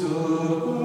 Jesus.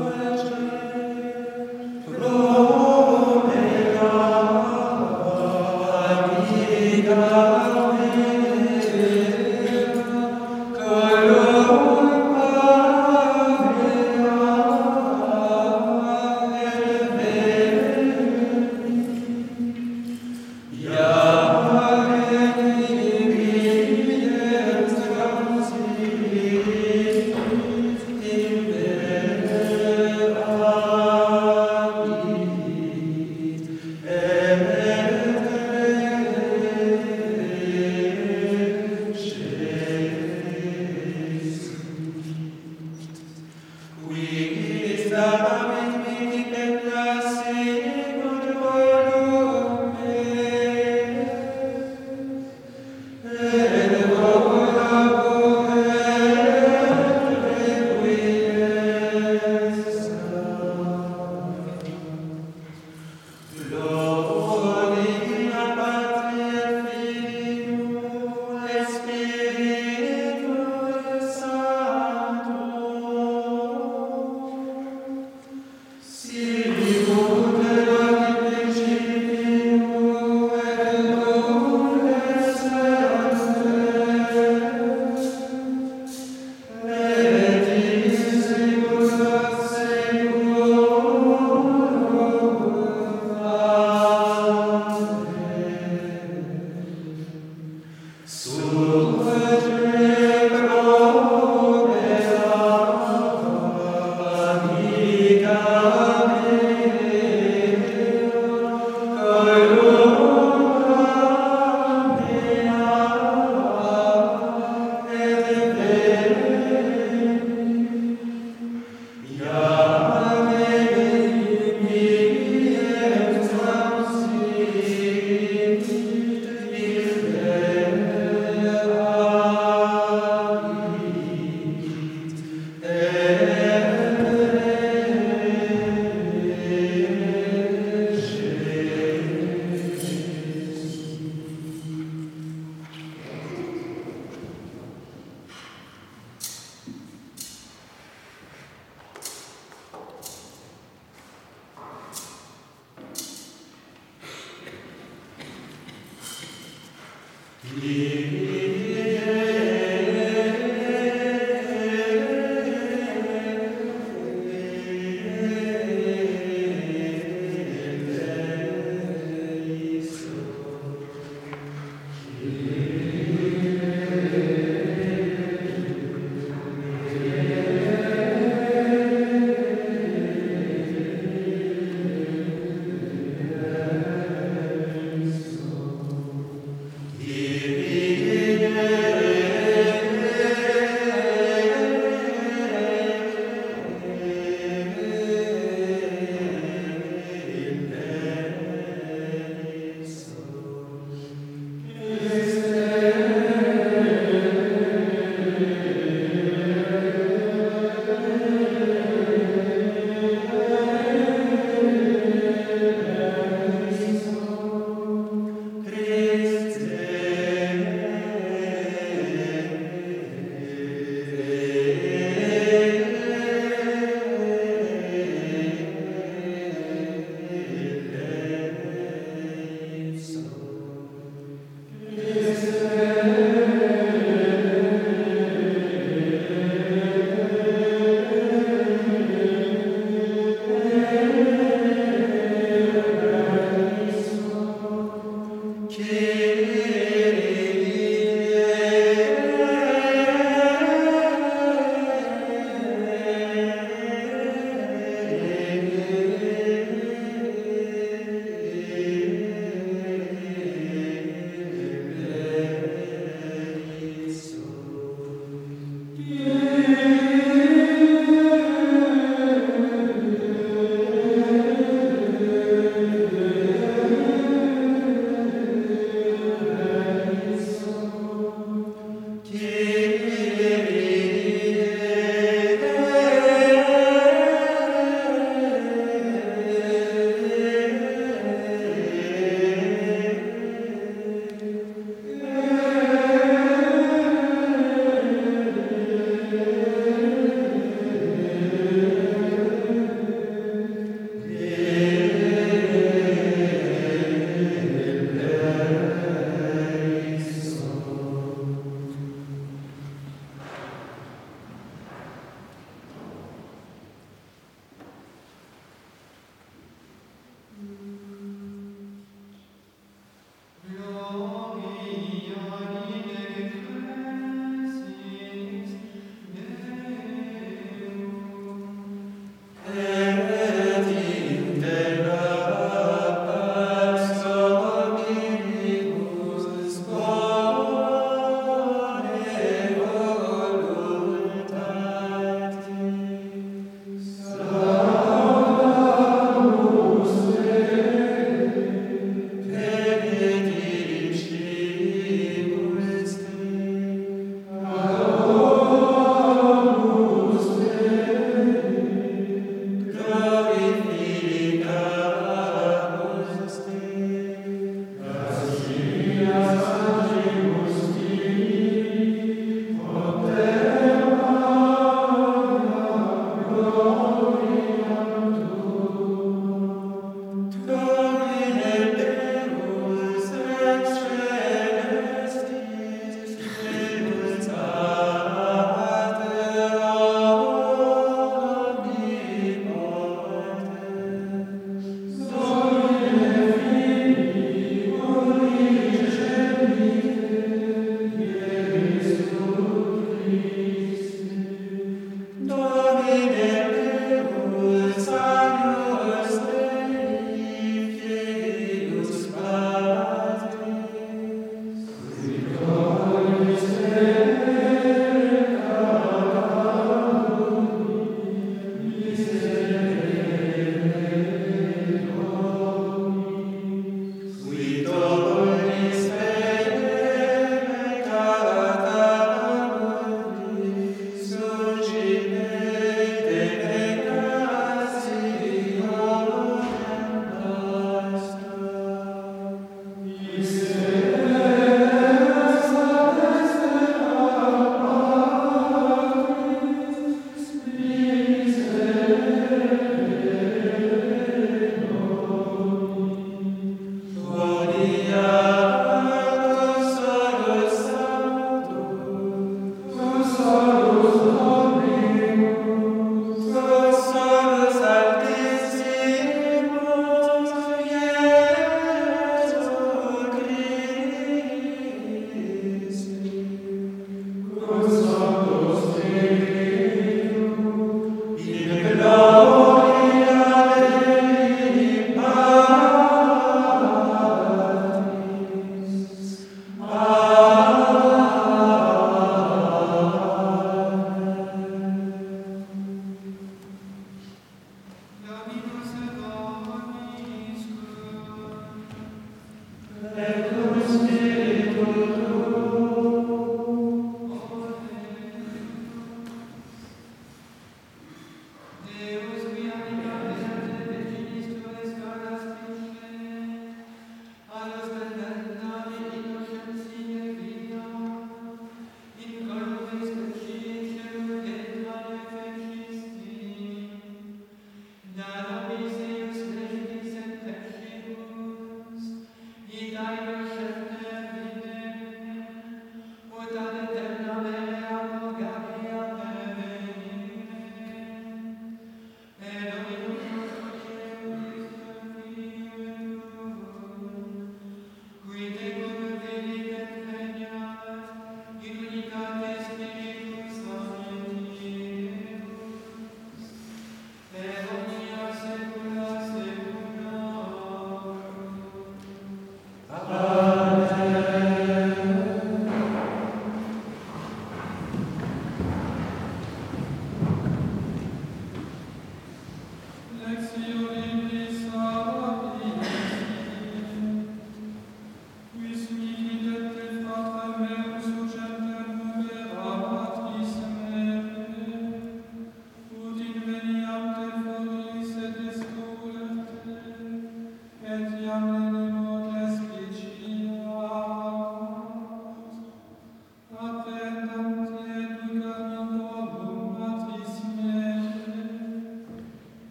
Yeah.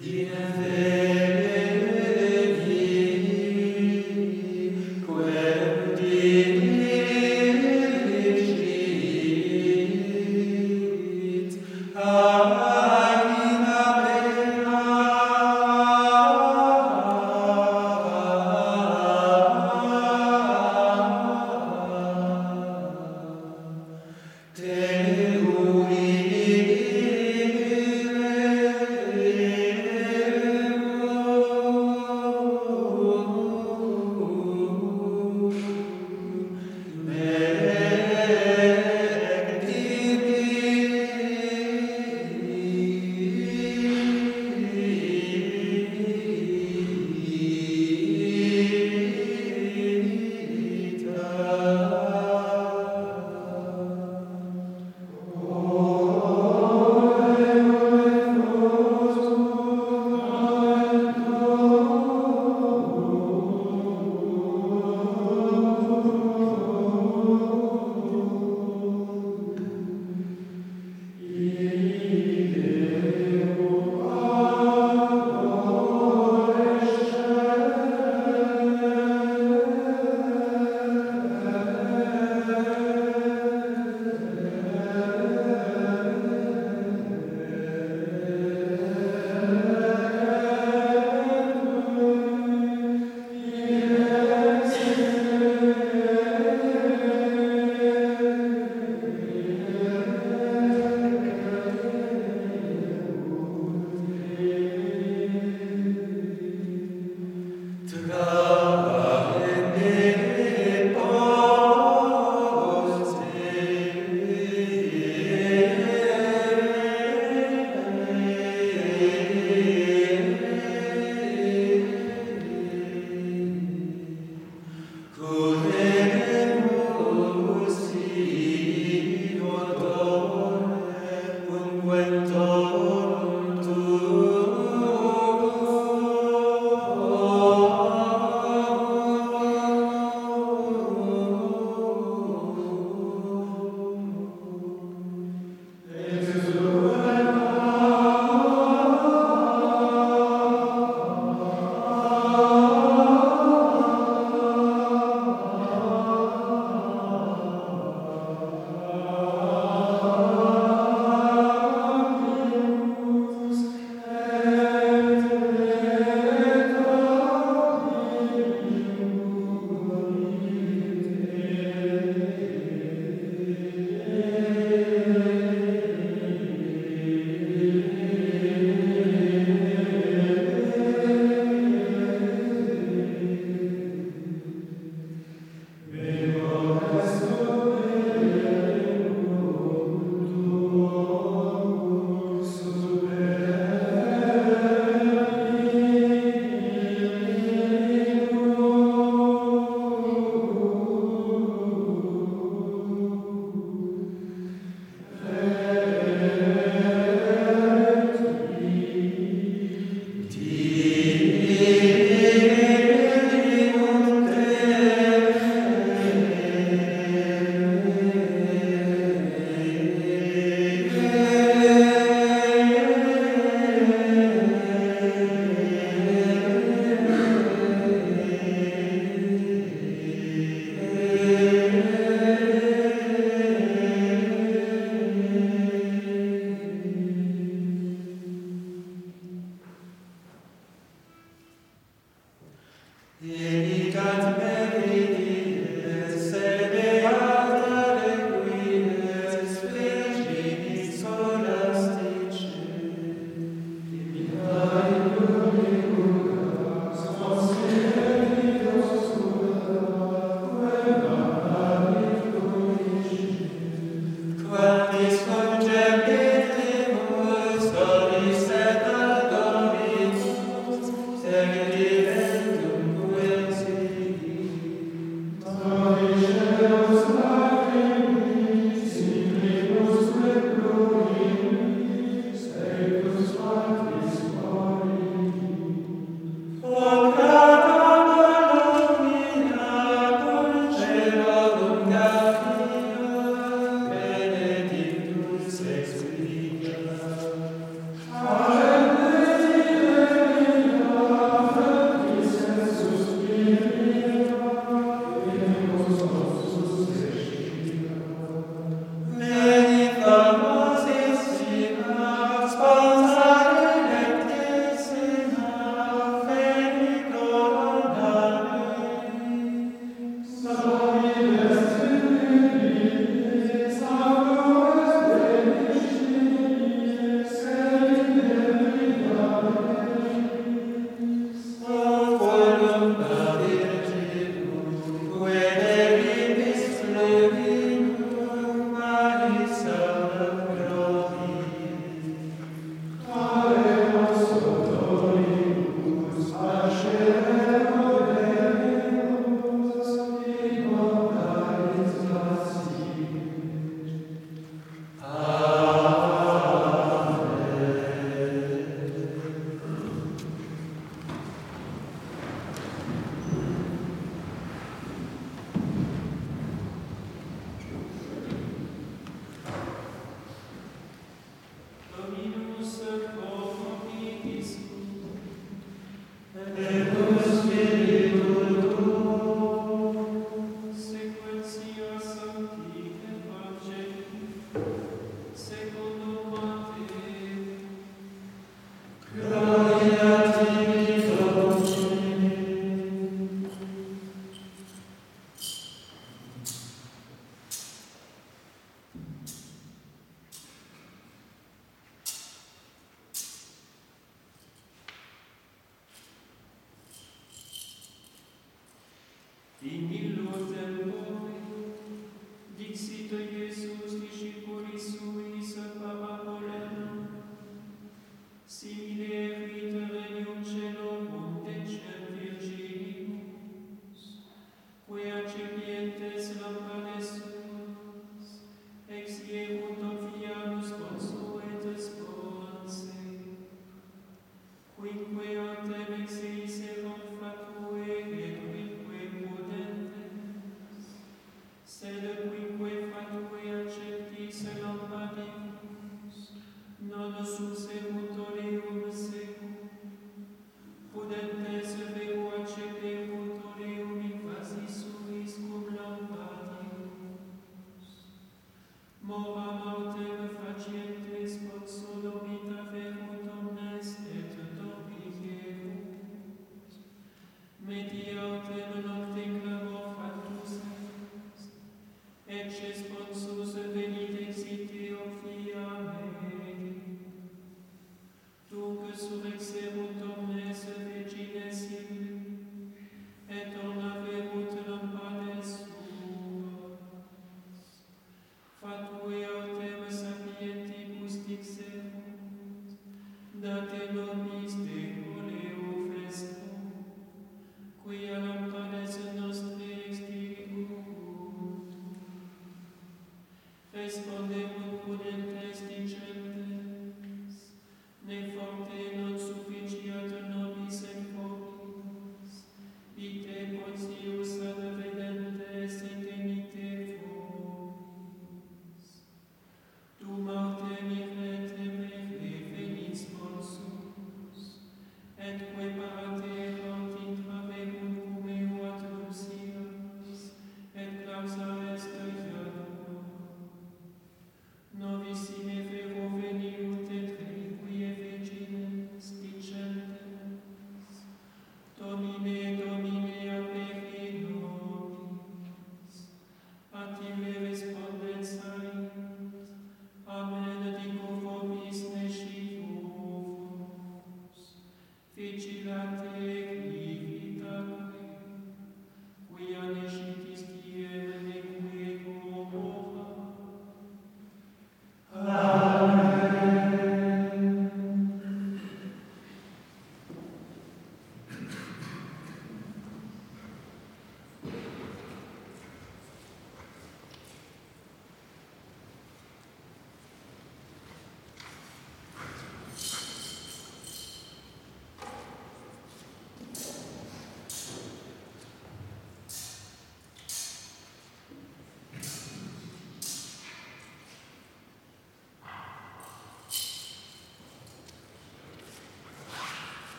Yeah.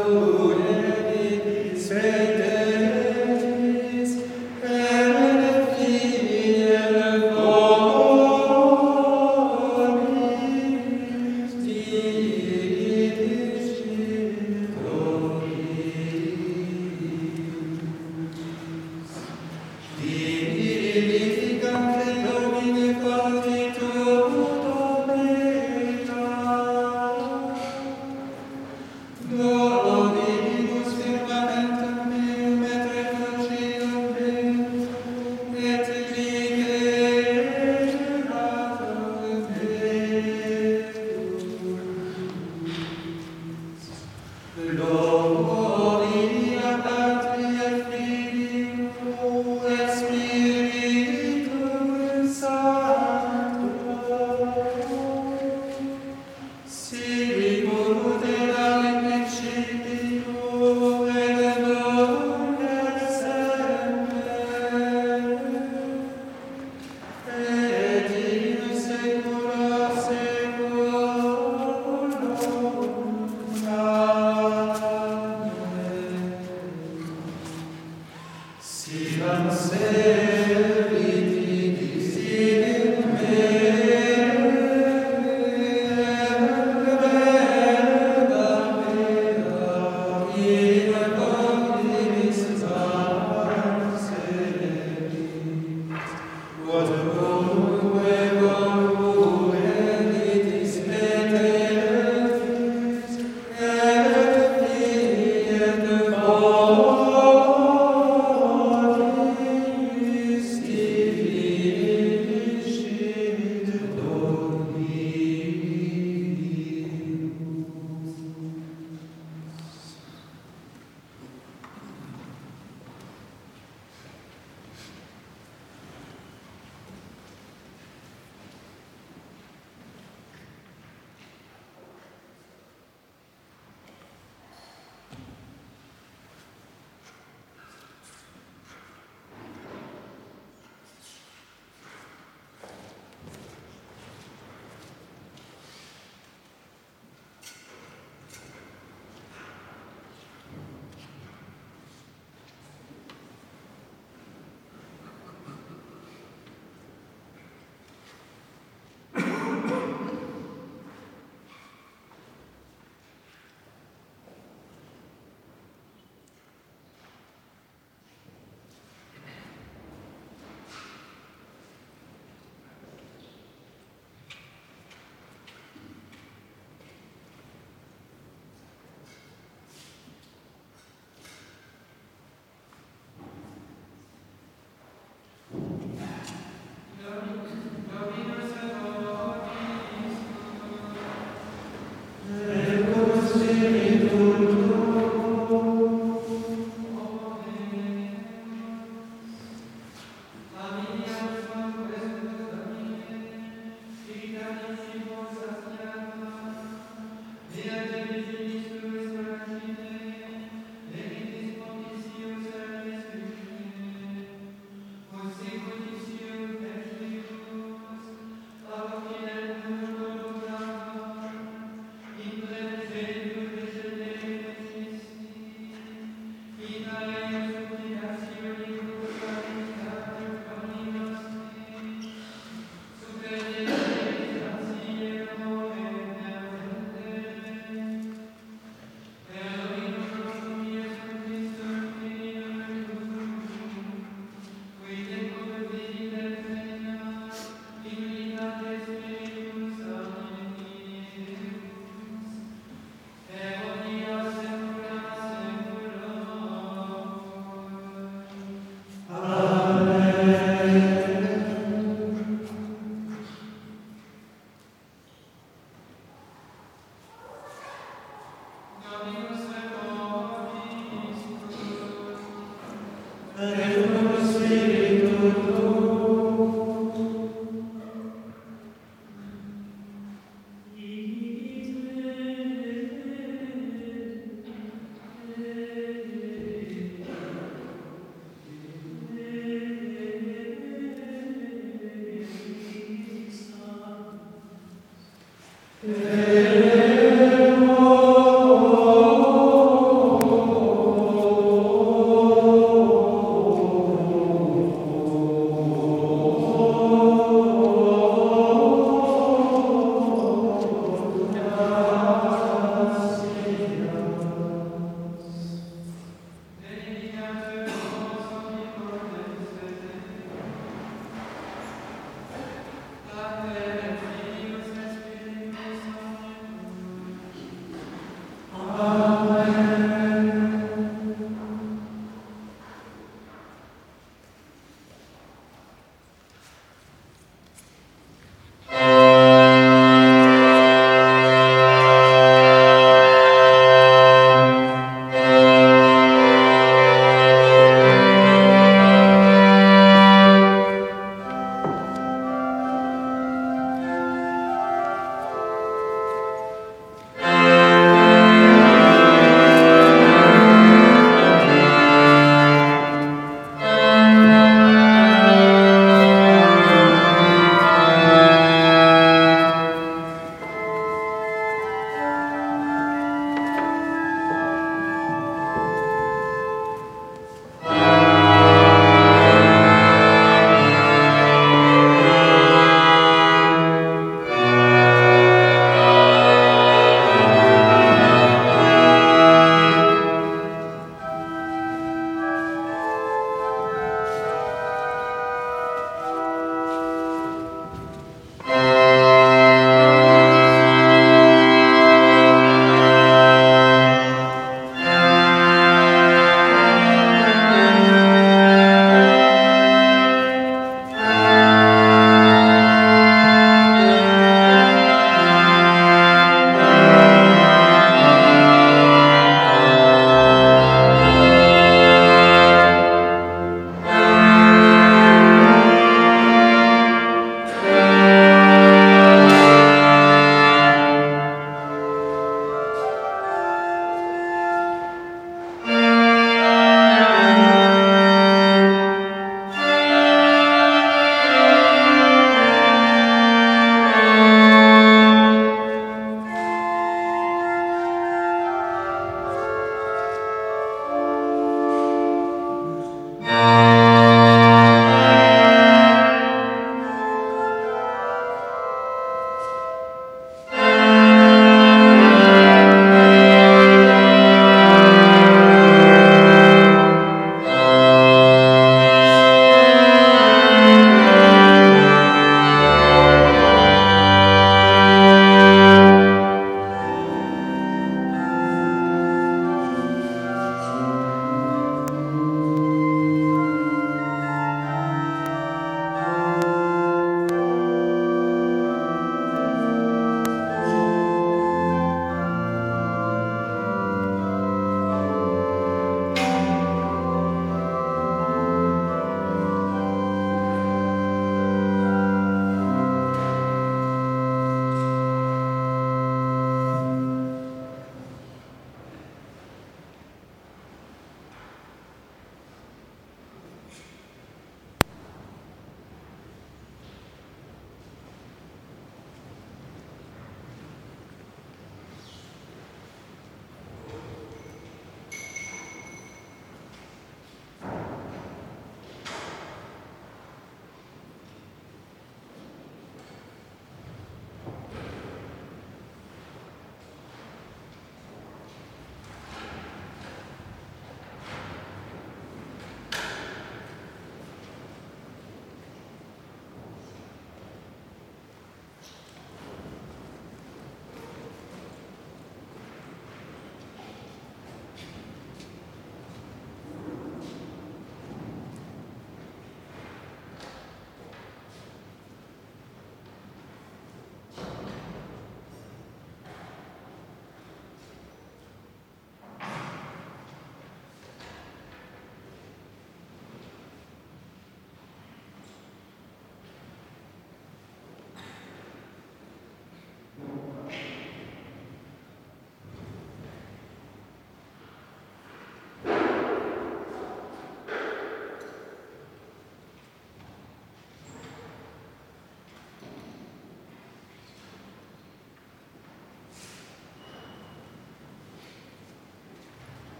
Aleluia.